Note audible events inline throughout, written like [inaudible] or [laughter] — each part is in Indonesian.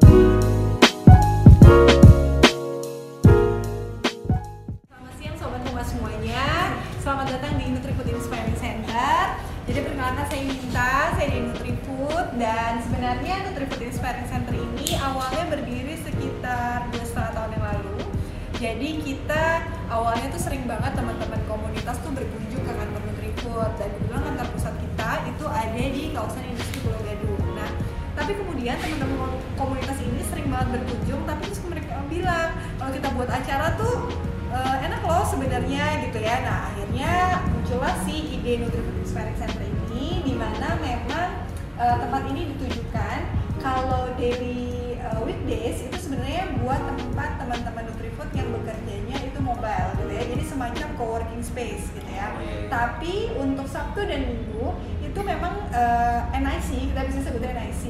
Selamat siang Sobat Humas semuanya. Selamat datang di NutriFood Inspiring Center. Jadi perkenalkan saya Minta, saya di NutriFood Dan sebenarnya NutriFood Inspiring Center ini awalnya berdiri sekitar 2 setengah tahun yang lalu. Jadi kita awalnya tuh sering banget teman-teman komunitas tuh berkunjung ke kantor NutriFood Dan kebetulan kantor pusat kita itu ada di kawasan industri Pulau Gadung tapi kemudian teman-teman komunitas ini sering banget berkunjung tapi terus mereka bilang kalau kita buat acara tuh eh, enak loh sebenarnya gitu ya. Nah akhirnya muncullah si ide Inspiring Center ini di mana memang eh, tempat ini ditujukan kalau daily eh, weekdays itu sebenarnya buat tempat teman-teman Nutrifood yang bekerjanya mobile gitu ya. Jadi semacam co-working space gitu ya. Tapi untuk Sabtu dan Minggu itu memang eh, NIC kita bisa sebutnya NIC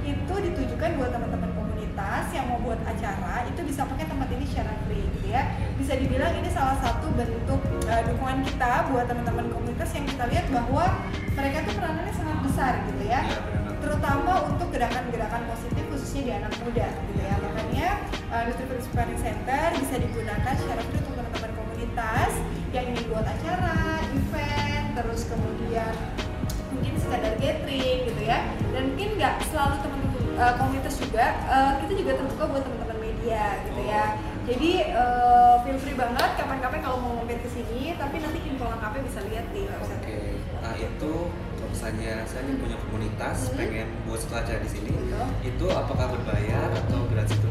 itu ditujukan buat teman-teman komunitas yang mau buat acara itu bisa pakai tempat ini secara free gitu ya. Bisa dibilang ini salah satu bentuk eh, dukungan kita buat teman-teman komunitas yang kita lihat bahwa mereka tuh peranannya sangat besar gitu ya terutama untuk gerakan-gerakan positif khususnya di anak muda gitu ya. Makanya uh, Nutrifood Inspiring Center bisa digunakan secara free untuk teman-teman komunitas yang ingin buat acara, event, terus kemudian mungkin sekadar gathering gitu ya. Dan mungkin nggak selalu teman-teman uh, komunitas juga uh, kita juga terbuka buat teman-teman media gitu ya. Jadi uh, feel free banget kapan-kapan kalau mau mampir ke sini tapi nanti info lengkapnya bisa lihat di website. Oke, nah itu misalnya saya nih punya komunitas Hmm. pengen buat acara di sini, Betul. itu apakah berbayar atau gratis itu?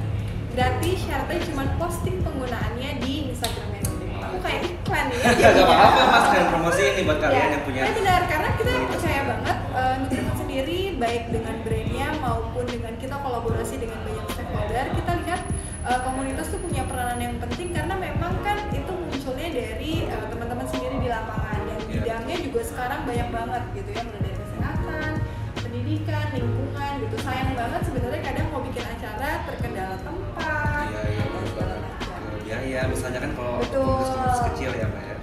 gratis syaratnya cuma posting penggunaannya di Instagramnya aku kayak iklan ya [laughs] Ya gak apa-apa mas, dan promosi ini buat kalian Ya, yang punya. nah benar karena kita percaya banget uh, Nutrifood sendiri baik dengan brandnya maupun dengan kita kolaborasi dengan banyak stakeholder kita lihat uh, komunitas tuh punya peranan yang penting karena memang kan itu munculnya dari uh, teman-teman sendiri di lapangan. Bidangnya juga sekarang banyak banget gitu ya mulai dari kesehatan pendidikan lingkungan gitu. Sayang banget sebenarnya kadang mau bikin acara terkendala tempat Iya, iya, Eh, Biaya, misalnya kan kalau komunitas kecil ya mbak ya.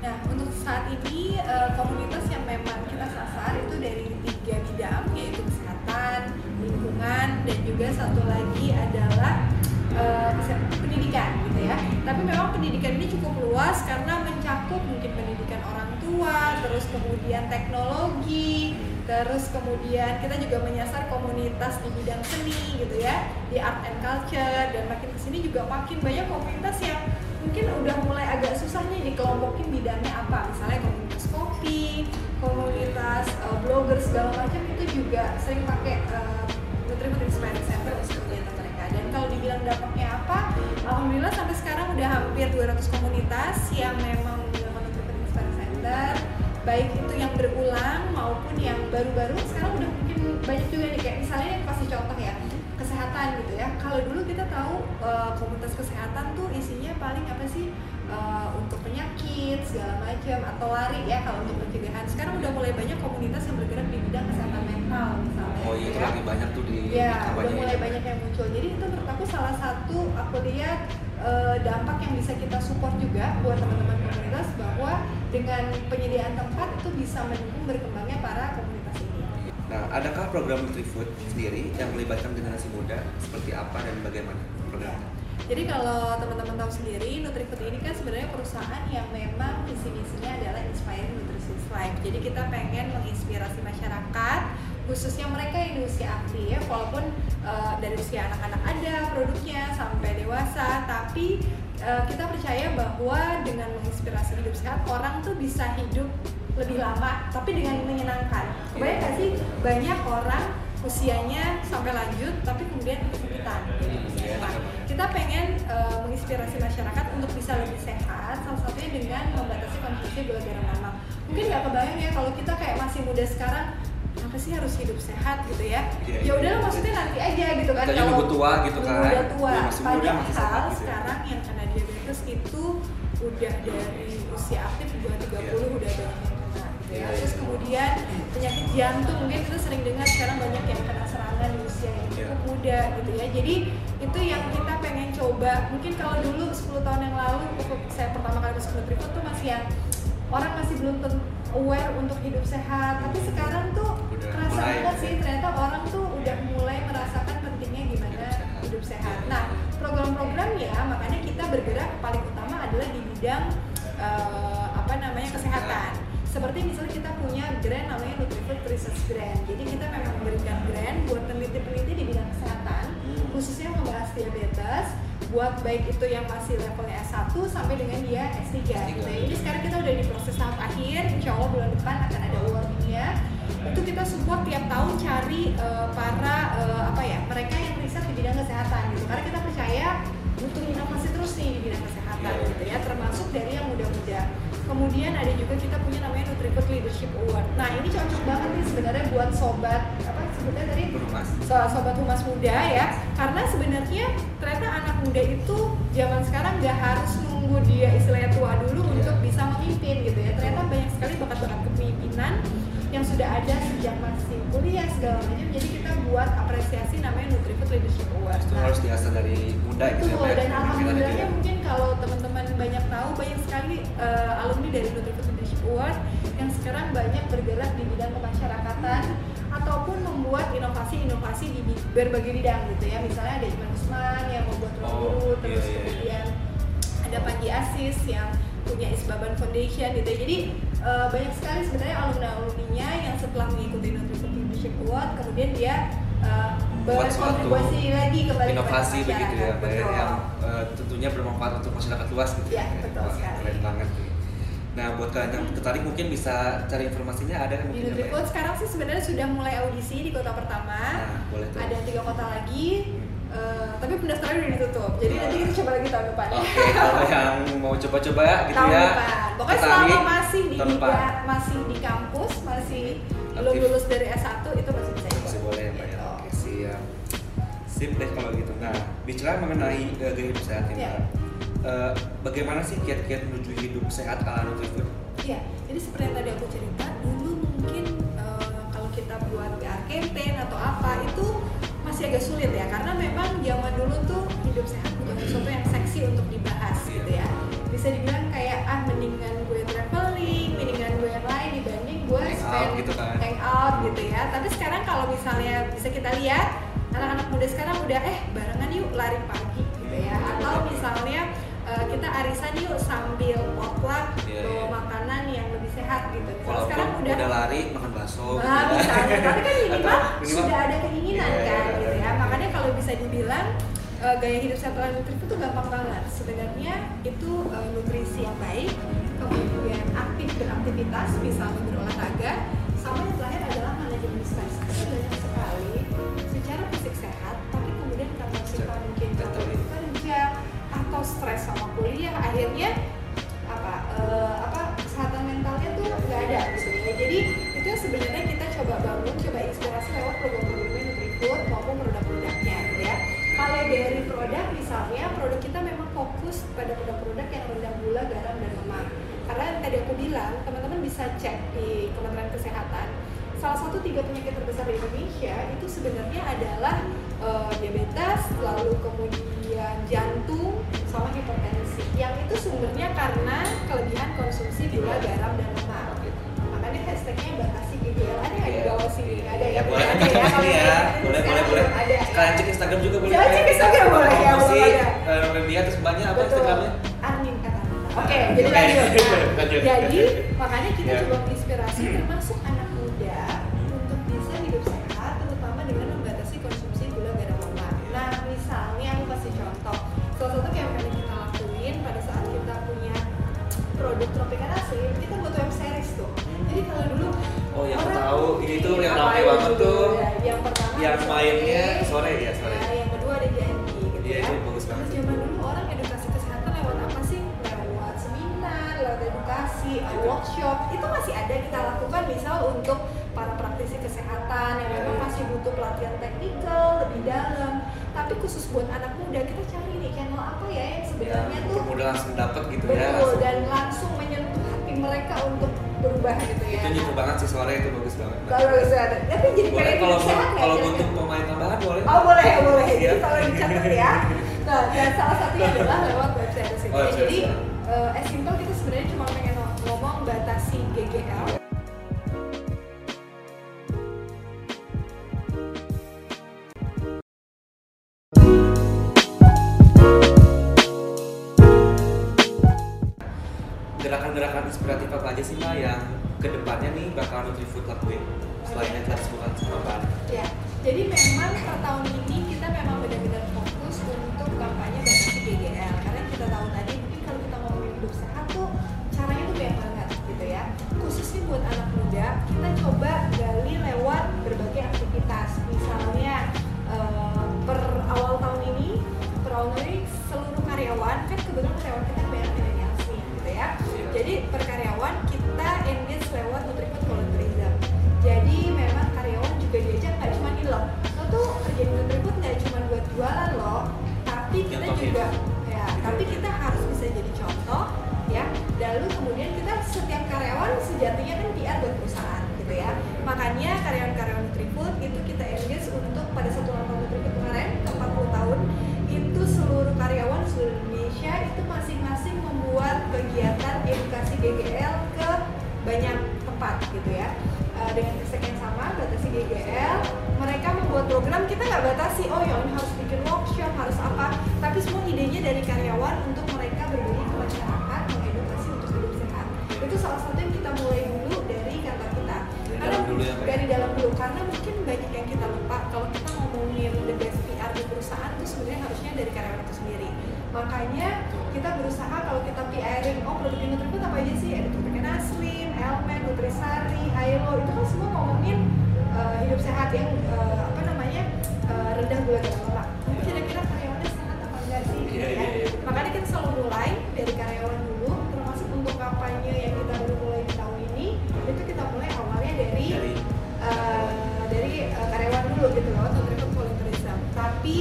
Nah, untuk saat ini eh, komunitas yang memang kita sasar itu dari tiga bidang yaitu kesehatan, lingkungan, dan juga satu lagi adalah eh, kese- pendidikan gitu ya. Tapi memang pendidikan ini cukup luas karena mencakup mungkin pendidikan orang tua, terus kemudian teknologi, terus kemudian kita juga menyasar komunitas di bidang seni gitu ya, di art and culture dan makin ke sini juga makin banyak komunitas yang mungkin udah mulai agak susah nih dikelompokin bidangnya apa misalnya komunitas kopi komunitas uh, blogger segala macam itu juga sering pakai uh, Nutrifood Inspiring Center dan kalau dibilang dampaknya apa Alhamdulillah sampai sekarang udah hampir 200 komunitas yang memang menggunakan Nutrifood Inspiring Center. Baik itu yang berulang maupun yang baru-baru sekarang udah mungkin banyak juga nih. Kayak misalnya yang kasih contoh ya kesehatan gitu ya. Kalau dulu kita tahu uh, komunitas kesehatan tuh isinya paling apa sih? Uh, untuk penyakit segala macam atau lari ya kalau untuk pencegahan. Sekarang udah mulai banyak komunitas yang bergerak di bidang kesehatan mental misalnya Oh iya, gitu itu ya. lagi banyak tuh di Ya, udah mulai ini. banyak muncul. Jadi itu menurut aku salah satu aku lihat eh, dampak yang bisa kita support juga buat teman-teman komunitas bahwa dengan penyediaan tempat itu bisa mendukung berkembangnya para komunitas ini. Nah, adakah program Nutrifood sendiri yang melibatkan generasi muda seperti apa dan bagaimana programnya? Jadi kalau teman-teman tahu sendiri, Nutrifood ini kan sebenarnya perusahaan yang memang visi misinya adalah inspiring nutritious life. Jadi kita pengen menginspirasi masyarakat, khususnya mereka yang di usia aktif, walaupun eh, dari usia anak-anak ada produknya sampai dewasa, tapi eh, kita percaya bahwa dengan menginspirasi hidup sehat, orang tuh bisa hidup lebih lama, tapi dengan menyenangkan. Kebayang nggak sih banyak orang usianya sampai lanjut, tapi kemudian kesulitan. Iya, Nah, kita pengen eh, menginspirasi masyarakat untuk bisa lebih sehat salah satunya dengan membatasi konsumsi gula lemak mungkin nggak kebayang ya kalau kita kayak masih muda sekarang kenapa sih harus hidup sehat gitu ya Iya, ya iya. udahlah maksudnya nanti aja gitu kan aja nunggu tua gitu kan. udah tua Udah masih muda, masih sehat padahal gitu ya. sekarang yang kena diabetes itu udah dari usia aktif juga 30 Iya. udah banyak yang kena gitu ya Iya, terus iya. kemudian penyakit jantung mungkin kita sering dengar sekarang banyak yang kena serangan di usia yang Iya. cukup muda gitu ya jadi itu yang kita pengen coba mungkin kalau dulu 10 tahun yang lalu saya pertama kali masuk Nutrifood tuh masih yang orang masih belum aware untuk hidup sehat tapi sekarang tuh Udah banget sih ternyata orang tuh udah mulai merasakan pentingnya gimana hidup sehat. Nah program-program ya makanya kita bergerak paling utama adalah di bidang uh, apa namanya kesehatan. Seperti misalnya kita punya grant namanya Nutrifood Research Grant. Jadi kita memang memberikan grant buat peneliti-peneliti di bidang kesehatan, khususnya membahas diabetes, buat baik itu yang masih levelnya S1 sampai dengan dia S3 gitu. Jadi sekarang kita udah di proses tahap akhir, insya Allah bulan depan akan ada awardnya. Itu kita support tiap tahun cari eh, para eh, apa ya mereka yang riset di bidang kesehatan gitu. Karena kita percaya butuh inovasi terus nih di bidang kesehatan Iya. gitu ya, termasuk dari yang muda-muda. Kemudian ada juga kita punya namanya Nutrifood Leadership Award. Nah ini cocok banget nih sebenarnya buat sobat apa sebutnya tadi so- sobat humas muda ya karena sebenarnya ternyata anak muda itu zaman sekarang nggak harus nunggu dia istilahnya tua dulu Iya. untuk bisa memimpin gitu ya ternyata banyak sekali bakat-bakat kepemimpinan yang sudah ada sejak masih kuliah segala macam jadi kita buat apresiasi namanya Nutrifood Leadership Award Itu Nah, harus diasah dari muda gitu Betul, ya ya. dan alhamdulillahnya mungkin kalau teman-teman banyak tahu banyak sekali eh, alumni dari Nutrifood Leadership Award yang sekarang banyak bergerak di bidang kemasyarakatan ataupun membuat inovasi-inovasi di berbagai bidang gitu ya misalnya ada Iman Usman yang membuat ruang Oh, guru iya, terus iya, iya. kemudian ada Panji Asis yang punya Isbaban Foundation gitu ya. jadi eh, banyak sekali sebenarnya alumni-alumninya yang setelah mengikuti Nutrifood Leadership Award kemudian dia suatu berkontribusi lagi kepada inovasi begitu ya. Pak, ya, Betul. yang eh, tentunya bermanfaat untuk masyarakat luas gitu Iya, betul Wah, sekali. keren banget. Nah, buat kalian yang tertarik mungkin bisa cari informasinya ada kan Di mungkin ya, Pak, ya? Nutrifood sekarang sih sebenarnya sudah mulai audisi di kota pertama. Nah, boleh tuh. Ada tiga kota lagi, Eh, tapi pendaftaran udah ditutup. Jadi nanti kita coba lagi tahun depan. Oke, kalau [laughs] yang mau coba-coba gitu tahun ya. depan. Pokoknya selama masih di masih di kampus, masih belum lulus dari S1 itu masih bisa ikut. masih boleh ya Pak ya. Gitu. Oke, siap. Sip deh kalau gitu. Nah, bicara mengenai eh, gaya hidup sehat ini, Ya. Eh, bagaimana sih kiat-kiat menuju hidup sehat ala Nutrifood? Iya, jadi seperti yang tadi aku cerita, dulu mungkin kalau kita buat PR campaign atau apa itu masih agak sulit ya, karena memang zaman dulu tuh hidup sehat bukan sesuatu yang seksi untuk dibahas gitu ya. Bisa dibilang kayak ah mendingan gue traveling, mendingan gue yang lain dibanding gue Hang out spend gitu kan. hang out gitu ya. Tapi sekarang kalau misalnya bisa kita lihat anak-anak muda sekarang udah eh barengan yuk lari pagi gitu ya, atau misalnya eh, kita arisan yuk sambil potluck Iya, bawa makanan yang lebih sehat gitu. Kalau sekarang udah, udah, lari makan bakso nah, ya. misalnya, tapi kan [laughs] Atau minimal- sudah ada keinginan Iya, kan iya, gitu iya. ya. Makanya kalau bisa dibilang eh, gaya hidup sehat ala nutrisi itu gampang banget. Sebenarnya itu eh, nutrisi yang baik, kemudian aktif beraktivitas, misalnya berolahraga, sama yang terakhir adalah manajemen stres. Itu banyak sekali secara fisik sehat, tapi kemudian karena kita mungkin kerja atau stres sama kuliah, akhirnya apa eh, apa kesehatan mentalnya tuh nggak ada gitu ya jadi itu sebenarnya kita coba bangun coba inspirasi lewat program-programnya Nutrifood maupun produk-produknya ya. Kalau dari produk misalnya produk kita memang fokus pada produk-produk yang rendah gula garam dan lemak. Karena yang tadi aku bilang teman-teman bisa cek di Kementerian Kesehatan salah satu tiga penyakit terbesar di Indonesia itu sebenarnya adalah eh, diabetes lalu kemudian jantung sama hipertensi. Yang itu sumbernya karena kelebihan konsumsi gula garam dan lemak. Makanya hashtagnya batasi GGL ada nggak di bawah sini ada Ya, boleh Ada ya, ya. Boleh, boleh, boleh. Kalian cek Instagram juga boleh. Jangan cek Instagram boleh ya, belum ada. eh, terus banyak apa. Instagramnya? Armin kata Oke, jadi lanjut. Nah, [laughs] jadi [laughs] makanya kita Ya. coba menginspirasi termasuk anak muda untuk bisa hidup sehat, terutama dengan membatasi konsumsi gula garam lemak. Nah, misalnya aku kasih contoh, salah satu yang kita lakuin pada saat kita punya produk Tropicana Slim, yang aku tahu, ini tuh yang ramai banget tuh. ya, Yang pertama Yang mainnya Sore, ya, sore. Nah, yang kedua ada janji gitu Iya, ya. itu bagus banget. Terus zaman dulu orang edukasi kesehatan lewat apa sih? Lewat seminar, lewat edukasi, uh, Itu. workshop. Itu masih ada kita lakukan misal untuk para praktisi kesehatan yang memang Iya. masih butuh pelatihan teknikal lebih dalam. Tapi khusus buat anak muda kita cari nih channel apa ya yang Ya, sebenarnya tuh mudah langsung dapat gitu ya. betul langsung. dan langsung menyentuh hati mereka untuk berubah gitu ya. Itu nyukur banget sih sore itu bagus banget. kalau bisa ada, tapi jadi boleh pengen kalau sehat kalau kira-kira? untuk pemain tambahan boleh. Oh boleh ya boleh. Jadi Siap. kalau dicatat ya. Nah, dan salah satunya adalah [laughs] lewat web series ini. Oh, series, Jadi eh, as simple kita sebenarnya cuma pengen ngomong batasi GGL. Dengan hashtag yang sama batasi GGL mereka membuat program kita nggak batasi oh ya ini harus bikin workshop harus apa. Tapi semua idenya dari karyawan untuk mereka berbagi ke masyarakat mengedukasi untuk hidup sehat. Itu salah satu yang kita mulai dulu dari kata kita. Dari Karena dalam dulu ya, Mbak? dari dalam dulu. Karena mungkin banyak yang kita lupa kalau kita ngomongin the best PR di perusahaan itu sebenarnya harusnya dari karyawan itu sendiri. Makanya kita berusaha kalau kita PRing oh produk Nutrifood apa aja sih ada Nutrikena Slim, Elmen, Nutrisari, Ailo itu kan semua ngomongin eh, hidup sehat yang eh, apa namanya eh, rendah gula lemak tapi kira-kira karyawannya sehat apa enggak sih gitu Iya, ya iya, iya. makanya kita selalu mulai dari karyawan dulu termasuk untuk kampanye yang kita baru mulai di tahun ini itu kita mulai awalnya dari dari eh, dari eh, karyawan dulu gitu lewat Nutrifood volunteerism. Tapi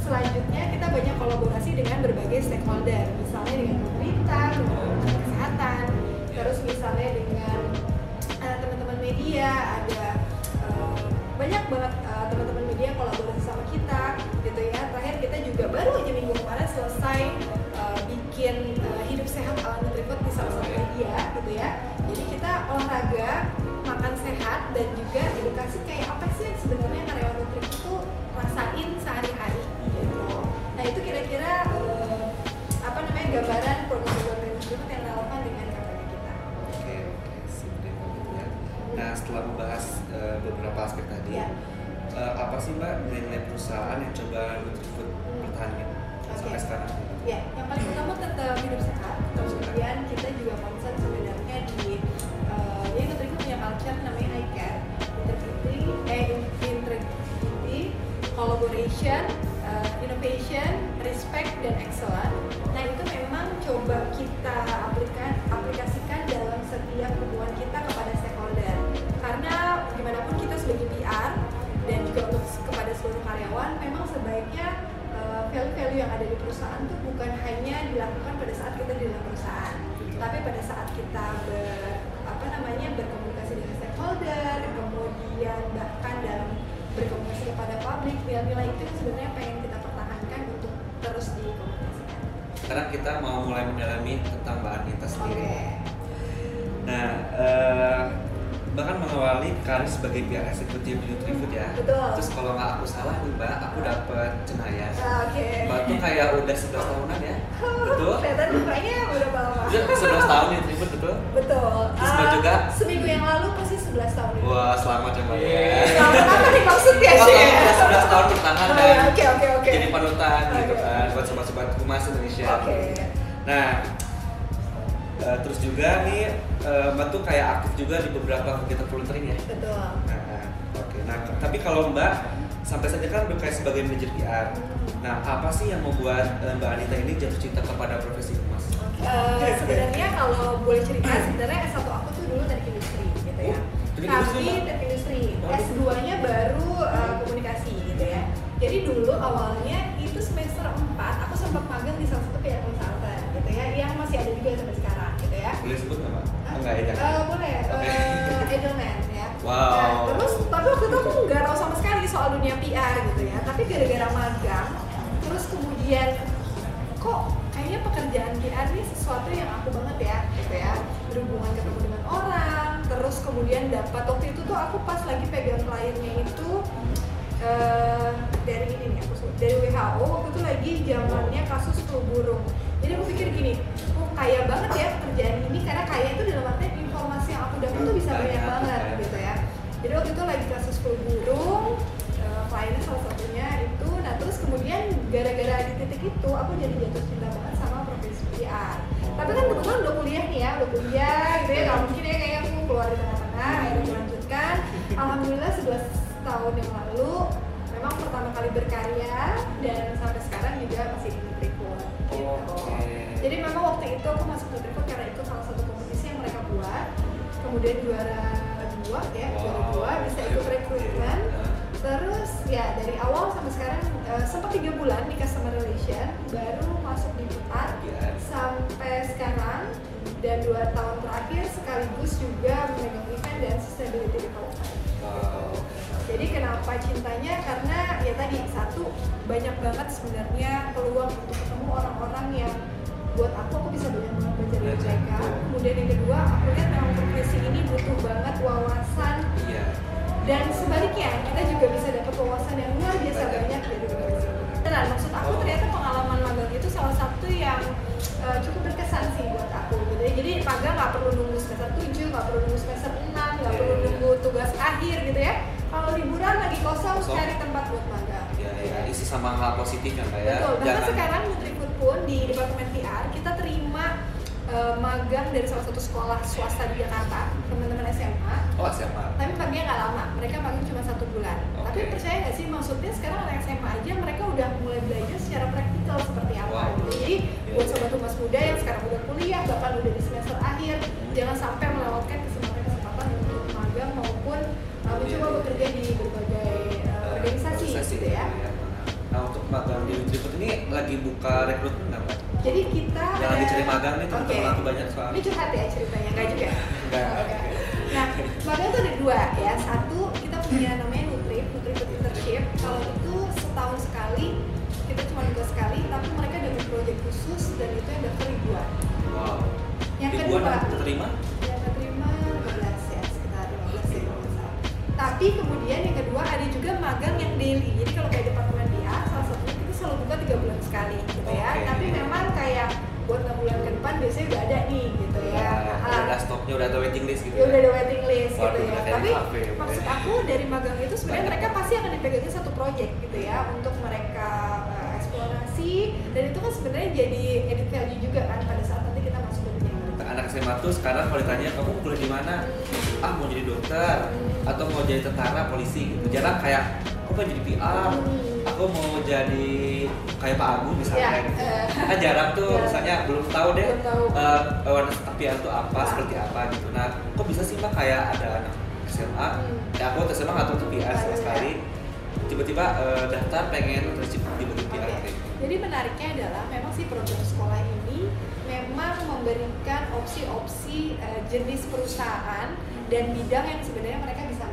selanjutnya kita banyak kolaborasi dengan berbagai stakeholder, misalnya dengan pemerintah, dengan kesehatan, terus misalnya dengan eh, teman-teman media, ada eh, banyak banget eh, teman-teman media kolaborasi sama kita, gitu ya. Terakhir kita juga baru aja minggu kemarin selesai eh, bikin eh, hidup sehat ala Nutrifood di salah satu media, gitu ya. Jadi kita olahraga, makan sehat dan juga edukasi kayak apa sih yang sebenarnya karyawan Nutrifood itu rasain sehari-hari gitu. Nah itu kira-kira eh, apa namanya gambaran Nah, setelah membahas eh, beberapa aspek tadi, Ya. eh, apa sih mbak nilai-nilai perusahaan yang coba Nutrifood pertahankan sampai Oke. sekarang? Ya, yang paling utama tetap hidup sehat. Kemudian kita juga concern sebenarnya di uh, jadi Nutrifood punya culture namanya I care, integrity, eh integrity, collaboration, perusahaan itu bukan hanya dilakukan pada saat kita di dalam perusahaan, tapi pada saat kita ber, apa namanya berkomunikasi dengan stakeholder, kemudian bahkan dalam berkomunikasi kepada publik, nilai-nilai itu sebenarnya pengen kita pertahankan untuk terus dikomunikasikan. Sekarang kita mau mulai mendalami tentang Mbak Anita Oke. sendiri. Nah, eh, bahkan mengawali karir sebagai PR eksekutif di Nutrifood ya. Betul. Terus kalau nggak aku salah Mbak, aku dapet cenayas. Ah, Oke. Mbak tuh kayak udah 11 tahunan ya, betul? Kelihatan mukanya udah lama. Udah 11 tahun di Nutrifood betul? Betul. Terus Ah, Mbak juga? Seminggu yang lalu pasti 11 tahun. ini. Wah, selamat ya Mbak ya. Selamat apa nih maksudnya sih? kalau udah 11 tahun bertahan Oh, dan ya, Oke oke oke. jadi panutan gitu Oke. kan buat sobat-sobat humas Indonesia. Oke. Nah, eh, terus juga nih eh, Mbak tuh kayak aktif juga di beberapa kegiatan volunteering ya. Betul. Nah, oke. Nah, tapi kalau Mbak sampai saja kan berkait sebagai manajer PR. Nah, apa sih yang membuat eh, Mbak Anita ini jatuh cinta kepada profesi humas? Eh, sebenarnya kalau boleh cerita sebenarnya S1 aku tuh dulu teknik industri gitu ya. Oh, industri, Mbak? teknik industri. Waduh. S2-nya baru eh, komunikasi gitu ya. Jadi dulu awalnya itu semester 4 aku sempat magang di salah satu PR consultant gitu ya yang masih ada juga sampai sekarang gitu ya. Boleh sebut nggak Mbak? Hah? Enggak ya? Eh, boleh, Oke. eh, Edelman. Wow. Nah, terus tapi waktu itu aku nggak tahu sama sekali soal dunia PR gitu ya. Tapi gara-gara magang, terus kemudian kok kayaknya pekerjaan PR ini sesuatu yang aku banget ya, gitu ya. Berhubungan ketemu dengan orang, terus kemudian dapat waktu itu tuh aku pas lagi pegang kliennya itu eh, dari ini nih aku dari WHO waktu itu lagi zamannya kasus flu burung. Jadi aku pikir gini oh kaya banget ya pekerjaan ini karena kaya itu dalam artian informasi yang aku dapat tuh bisa banyak banget ya. gitu jadi waktu itu lagi kasus flu burung eh, kliennya salah satunya itu nah terus kemudian gara-gara di titik itu aku jadi jatuh cinta banget sama profesi PR tapi kan kebetulan udah kuliah nih ya udah kuliah gitu ya nggak mungkin ya kayak aku keluar di tengah-tengah akhirnya melanjutkan alhamdulillah 11 tahun yang lalu memang pertama kali berkarya dan sampai sekarang juga masih di Nutrifund gitu. Oke. Jadi memang waktu itu aku masuk Nutrifund karena ikut salah satu kompetisi yang mereka buat kemudian juara dua ya juara dua bisa ikut rekrutmen terus ya dari awal sampai sekarang eh, sempat tiga bulan di customer relation baru masuk di Iya. sampai sekarang dan dua tahun terakhir sekaligus juga memegang event dan sustainability. Wow. Jadi kenapa cintanya? Karena ya tadi satu banyak banget sebenarnya peluang untuk ketemu orang-orang yang buat aku aku bisa banyak banget belajar dari mereka. Kemudian yang kedua aku lihat memang profesi ini butuh banget wawasan Iya. dan sebaliknya kita juga bisa dapat wawasan yang luar biasa Banyak. banyak dari profesi. Benar, maksud aku ternyata pengalaman magang itu salah satu yang eh, cukup berkesan sih buat aku gitu ya. Jadi magang nggak perlu nunggu semester 7, nggak perlu nunggu semester 6, nggak Iya, perlu iya. nunggu tugas akhir gitu ya. Kalau liburan lagi kosong, Kosong. cari tempat buat magang. Ya, ya, isi sama hal positif ya mbak ya. Betul, Jangan- sekarang pun di Departemen PR kita terima eh, magang dari salah satu sekolah swasta di Jakarta, teman-teman SMA Oh SMA. tapi magangnya nggak lama mereka magang cuma satu bulan Oke. tapi percaya nggak sih maksudnya sekarang anak SMA aja mereka udah mulai belajar secara praktikal seperti apa Wow. gitu jadi Iya, buat sobat humas muda yang sekarang udah kuliah bahkan udah di semester akhir Hmm. jangan sampai melewatkan kesempatan kesempatan untuk magang maupun uh, mencoba bekerja di berbagai uh, organisasi gitu ya Nah untuk magang di lagi buka rekrutmen nggak mbak? jadi kita Yang lagi ada- cari magang nih teman-teman Oke. aku banyak soalnya. Ini curhat ya ceritanya, enggak juga? Enggak. Oke. Nah, magang tuh ada dua ya. Satu, kita punya namanya Nutrip, Nutrip Internship. Kalau itu setahun sekali, kita cuma dua sekali, tapi mereka dapat proyek khusus dan itu yang daftar ribuan. Wow. Yang Ribuan kedua, yang terima? yang keterima 15 ya, sekitar 15 ya kalau nggak. Tapi kemudian yang kedua ada juga magang yang daily. Buat enam bulan ke depan biasanya udah ada nih gitu ya. Ya, Ah, udah stoknya udah ada waiting list gitu ya udah ada waiting list Waduh, gitu ya. Tapi kafe, maksud aku dari magang itu sebenarnya mereka pasti akan dipegangin satu project gitu ya untuk mereka eh, eksplorasi. Dan itu kan sebenarnya jadi edit value juga kan pada saat nanti kita masuk ke dunia anak SMA tuh sekarang kalau ditanya kamu kuliah di mana? Ah mau jadi dokter atau mau jadi tentara polisi gitu. Jarang kayak aku pengen jadi PR aku mau jadi kayak Pak Agung misalnya Ya, gitu. kan jarang tuh Ya. misalnya belum tahu deh Belum tahu. eh, awareness tentang PR itu apa Ah. seperti apa gitu nah kok bisa sih mbak kayak ada anak SMA Hmm. ya aku SMA nggak tahu tuh PR sama sekali tiba-tiba eh, daftar pengen internship di bagian PR Oke. kayak gitu. Jadi menariknya adalah memang sih program sekolah ini memang memberikan opsi-opsi eh, jenis perusahaan dan bidang yang sebenarnya mereka bisa.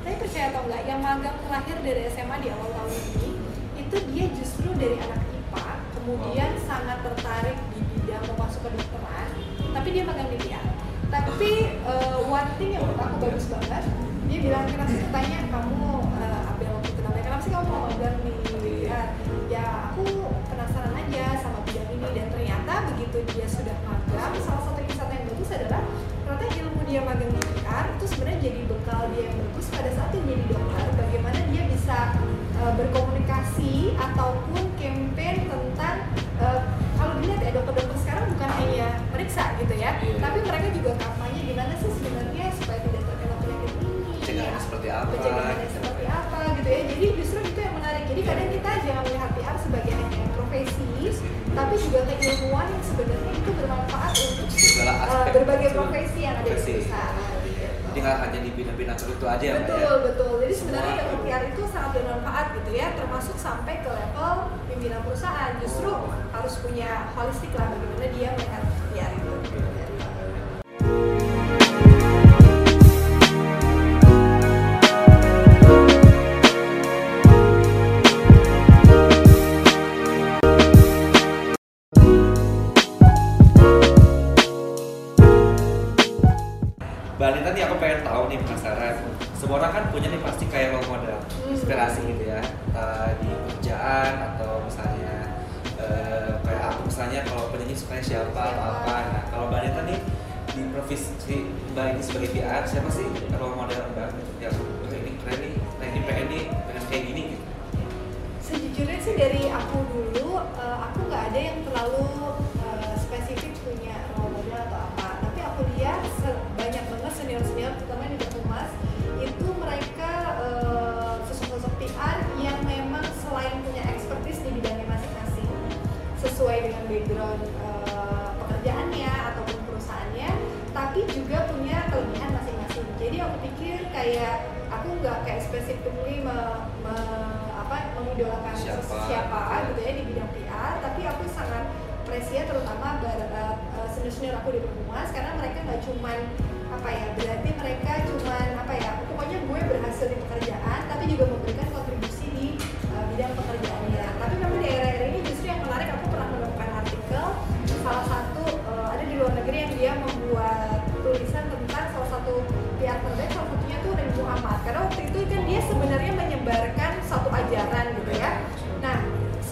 Tapi percaya atau enggak, yang magang terakhir dari SMA di awal tahun ini itu dia justru dari anak IPA, kemudian sangat tertarik di bidang mau masuk ke dokteran, tapi dia magang di PR. Tapi eh, one thing yang menurut aku bagus banget, dia bilang kenapa sih tanya kamu eh, Abel waktu itu namanya kenapa sih kamu mau magang di PR? Ya aku penasaran aja sama bidang ini dan ternyata begitu dia sudah magang, salah satu insight yang bagus adalah ternyata ilmu dia magang dia yang bagus pada saat dia jadi dokter, bagaimana dia bisa eh, berkomunikasi ataupun campaign tentang eh, kalau dilihat ya dokter-dokter sekarang bukan hanya meriksa gitu ya, Iya. tapi mereka juga kampanye gimana sih sebenarnya supaya tidak terkena penyakit ini. Pencegahannya seperti apa, Pencegahannya gitu. seperti apa gitu ya. Jadi justru itu yang menarik. Jadi kadang kita jangan melihat PR sebagai hanya profesi, tapi juga keilmuan yang sebenarnya itu bermanfaat untuk segala aspek berbagai profesi yang ada di perusahaan. gitu. jadi nggak hanya di aja ya mbak ya Betul, betul. Jadi sebenarnya ilmu PR itu sangat bermanfaat gitu ya, termasuk sampai ke level pimpinan perusahaan. Justru Oh. harus punya holistik lah bagaimana dia melihat Anita nih aku pengen tahu nih penasaran. Semua orang kan punya nih pasti kayak role model Hmm. inspirasi gitu ya. Entah di pekerjaan atau misalnya eh, kayak aku misalnya kalau ini sukanya siapa atau apa. Nah kalau mbak Anita nih di profesi mbak ini sebagai PR siapa sih role model mbak? Gitu yang "Wah, ini keren nih nah ini pengen nih pengen kayak gini gitu. Sejujurnya sih dari aku dulu, eh, aku nggak ada yang terlalu background eh, pekerjaannya ataupun perusahaannya, tapi juga punya kelebihan masing-masing. Jadi aku pikir kayak aku nggak kayak specifically me- me- apa mengidolakan Siapa. siapa gitu ya di bidang PR, tapi aku sangat appreciate terutama bar- eh, eh, senior-senior aku di Perhumas karena mereka nggak cuman apa ya berarti mereka cuman apa ya pokoknya gue berhasil di pekerjaan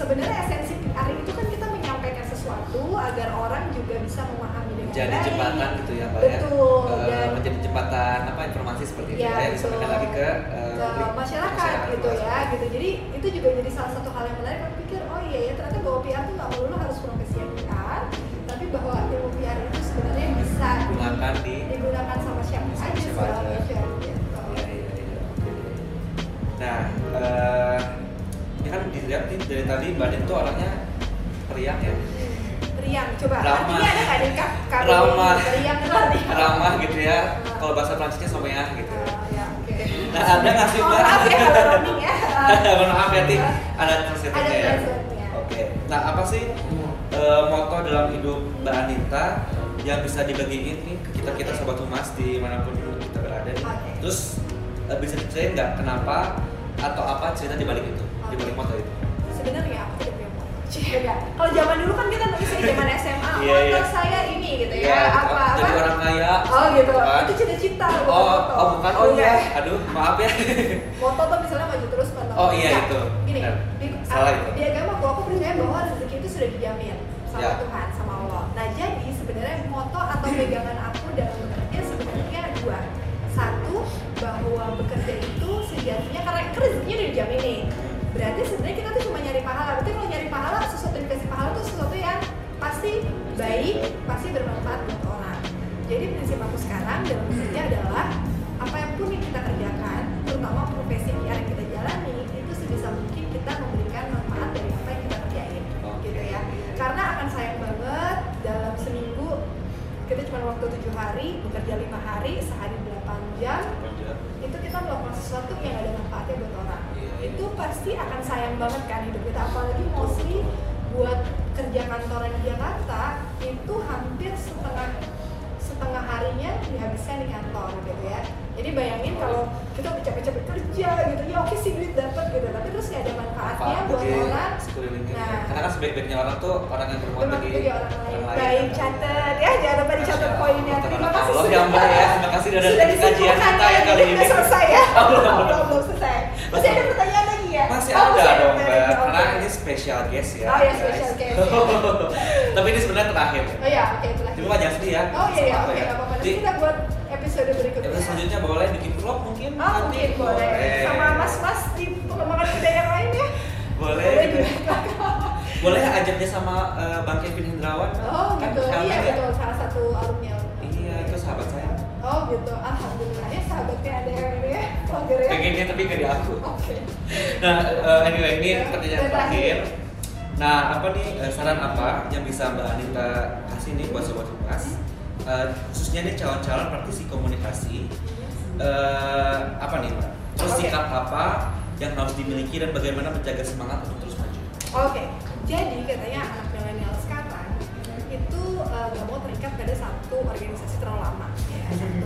sebenarnya esensi PR itu kan kita menyampaikan sesuatu agar orang juga bisa memahami dengan jadi baik. jembatan gitu ya mbak ya Betul, Eh, dan- menjadi jembatan apa informasi seperti itu Ya, ya disampaikan betul. lagi ke eh, ke publik, masyarakat, gitu ya gitu jadi itu juga jadi salah satu hal yang menarik aku pikir oh iya ya ternyata bahwa PR itu nggak melulu harus profesi yang PR tapi bahwa ilmu PR itu sebenarnya bisa gunakan di digunakan sama siapa aja siapa aja. gitu. Iya, iya, iya. Oke. Nah, eh dilihat nih dari tadi Mbak Din tuh orangnya periang ya, Riang, coba Ramah. artinya ada nggak kak? Ramah. Riang kenal nih. ramah gitu ya. [laughs] Kalau bahasa Prancisnya someah gitu. Ah, ya, oke. Nah, ada nggak sih Oh, Mbak? maaf ya kalau roaming ya. [laughs] Mohon maaf ya, Tik. Ada translatornya ya. Oke. Nah, apa sih eh, moto dalam hidup Mbak Anita yang bisa dibagiin nih ke kita kita sobat humas di mana pun kita berada nih. Oke. Terus eh, bisa diceritain nggak kenapa atau apa cerita di balik itu, di balik itu? Sebenarnya aku tidak punya motor. Enggak. Kalau zaman dulu kan kita nulisnya zaman SMA, Iya, motor iya. saya ini gitu ya, Iya, apa apa. jadi orang kaya. Oh gitu. Kan? Itu cita-cita bukan Oh, moto. oh bukan. Oh iya. Bukan. Aduh, maaf ya. [laughs] Moto tuh misalnya maju terus pantau. Oh, iya, Enggak. itu. Gini, di, Salah ah, itu. di agama aku aku percaya bahwa rezeki itu sudah dijamin sama Ya. Tuhan, sama Allah. Nah jadi sebenarnya moto atau pegangan aku dalam bekerja sebenarnya dua. Satu bahwa bekerja itu sejatinya karena kan rezekinya udah dijamin nih. Berarti sebenarnya kita tuh cuma nyari pahala. Berarti kalau nyari pahala sesuatu yang dikasih pahala tuh sesuatu yang pasti baik, pasti bermanfaat buat orang. Jadi prinsip aku sekarang dalam bekerja adalah apa yang pun yang kita kerjakan, terutama profesi PR yang kita jalani, itu sebisa mungkin kita memberikan manfaat dari apa yang kita kerjain, gitu ya. Karena akan sayang banget dalam seminggu kita cuma waktu tujuh hari, bekerja lima hari, sehari 8 jam, itu kita melakukan sesuatu yang ada manfaatnya buat orang Iya. Itu pasti akan sayang banget kan hidup kita. Apalagi mostly buat kerja kantoran di Jakarta itu hampir setengah setengah harinya dihabiskan di kantor gitu ya. Jadi bayangin kalau kita udah capek-capek kerja gitu ya oke sih duit dapat gitu tapi terus nggak ada manfaatnya Manfaat buat orang. Nah. Karena kan sebaik-baiknya orang tuh orang yang berbuat bagi orang lain. baik catat ya jangan lupa dicatat poinnya. Terima kasih. Allah sudah ya Mbak ya. Terima kasih sudah sudah ke kajian kita ya kali ini. udah selesai ya. [laughs] Belum belum selesai. Masih ada pertanyaan ya Oh, ada dong. Mbak. Oke. Karena ini special guest ya. Oh, ya, guys. special guest, ya. [laughs] Tapi ini sebenarnya terakhir. oh ya oke itu lagi Cuma jangan sedih ya. oh iya iya oke ya. nggak apa-apa nanti kita buat episode berikutnya episode selanjutnya boleh bikin vlog mungkin. oh nanti. mungkin boleh sama mas-mas di pengembangan budaya yang lain ya Boleh. boleh juga Boleh ajaknya sama eh, Bang Kevin Hendrawan. oh Kan gitu iya ya? betul salah satu alumni alumni Iya, itu sahabat saya. oh gitu alhamdulillah ya sahabatnya ada yang ini ya ya Pengennya tapi gak di aku. oke Nah, eh, anyway ini Ya, pertanyaan terakhir. Nah, apa nih eh, saran apa yang bisa Mbak Anita kasih nih buat sobat humas? Eh, khususnya nih calon-calon praktisi komunikasi. eh, apa nih Mbak? Terus Oke. sikap apa yang harus dimiliki dan bagaimana menjaga semangat untuk terus maju? Oke, jadi katanya anak milenial sekarang itu nggak mau terikat pada satu organisasi terlalu lama.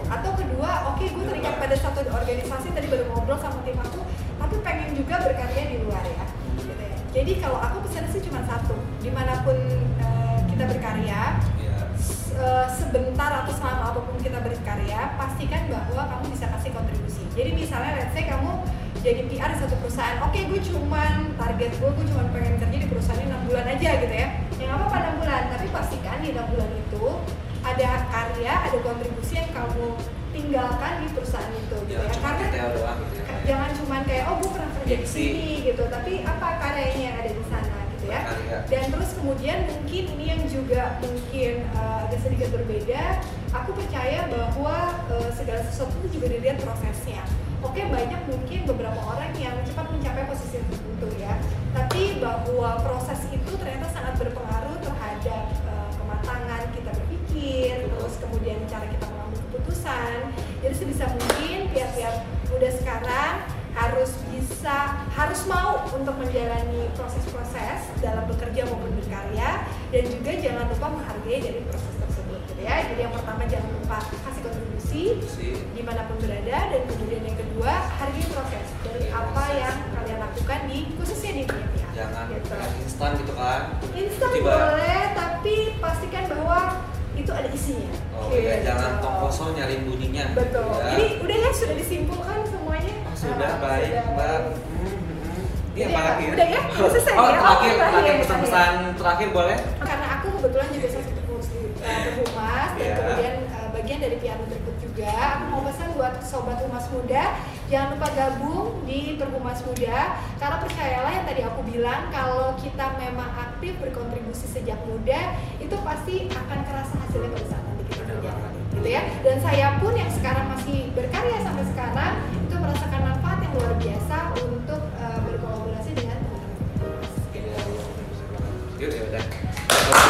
Atau kedua, oke gue terikat pada satu organisasi tadi baru ngobrol sama tim aku, tapi pengen juga berkarya di luar ya. Gitu ya. Jadi kalau aku pesan sih cuma satu, di mana pun eh, kita berkarya, Ya. s- eh, sebentar atau selama apa pun kita berkarya, pastikan bahwa kamu bisa kasih kontribusi. Jadi misalnya, let's say kamu jadi PR di satu perusahaan, oke gue cuman target gue, gue cuman pengen kerja di perusahaan ini 6 bulan aja gitu ya. Ya nggak apa-apa 6 bulan, tapi pastikan berkarya ada kontribusi yang kamu tinggalkan di perusahaan itu gitu ya. cuma karena detail doang gitu ya. jangan cuman kayak oh gue pernah kerja di sini gitu. Tapi apa karyanya yang ada di sana gitu ya. Dan terus kemudian mungkin ini yang juga mungkin uh, agak sedikit berbeda aku percaya bahwa uh, segala sesuatu itu juga dilihat prosesnya. Oke banyak mungkin beberapa orang yang cepat mencapai posisi tertentu ya. Tapi bahwa proses itu ternyata sangat berpengaruh terhadap kita berpikir terus kemudian cara kita mengambil keputusan. Jadi sebisa mungkin pihak-pihak muda sekarang harus bisa harus mau untuk menjalani proses-proses dalam bekerja maupun berkarya dan juga jangan lupa menghargai dari proses tersebut gitu ya. Jadi yang pertama jangan lupa kasih kontribusi di mana pun berada dan kemudian yang kedua hargai proses dari apa yang kalian lakukan di khususnya di dunia pihak jangan gitu. instan gitu kan instan Tiba- boleh tapi pastikan bahwa itu ada isinya oh iya Gitu. jangan tong kosong nyari bunyinya betul ya. jadi udah ya sudah disimpulkan semuanya Oh, sudah Ah, baik sudah mbak. Ini Udah apa ya, lagi udah ya? Selesai oh ya? Oh, terakhir terakhir, terakhir pesan-pesan terakhir boleh karena aku kebetulan juga salah satu uh, Perhumas dan kemudian uh, bagian dari PR Nutrikut juga aku mau pesan buat sobat humas muda jangan lupa gabung di Perhumas Muda karena percayalah yang tadi aku bilang kalau kita memang aktif berkontribusi sejak muda itu pasti akan kerasa hasilnya pada saat nanti kita kerja gitu ya. Dan saya pun yang sekarang masih berkarya sampai sekarang itu merasakan manfaat yang luar biasa untuk uh, berkolaborasi dengan teman-teman. Ya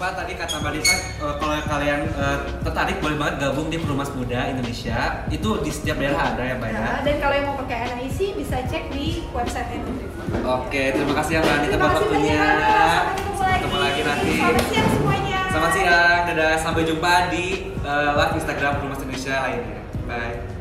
lupa tadi kata Mbak Dita, eh, kalau kalian eh, tertarik boleh banget gabung di Perumas Muda Indonesia. Itu di setiap daerah ada ya Mbak ya. Nah, dan kalau yang mau pakai NIC bisa cek di website Nutrifut. Oke, terima kasih ya Mbak Anita buat waktunya. Sampai ketemu lagi. Nanti. Selamat siang semuanya. Selamat siang, dadah. Sampai jumpa di eh, live Instagram Perumas Indonesia lainnya. Bye.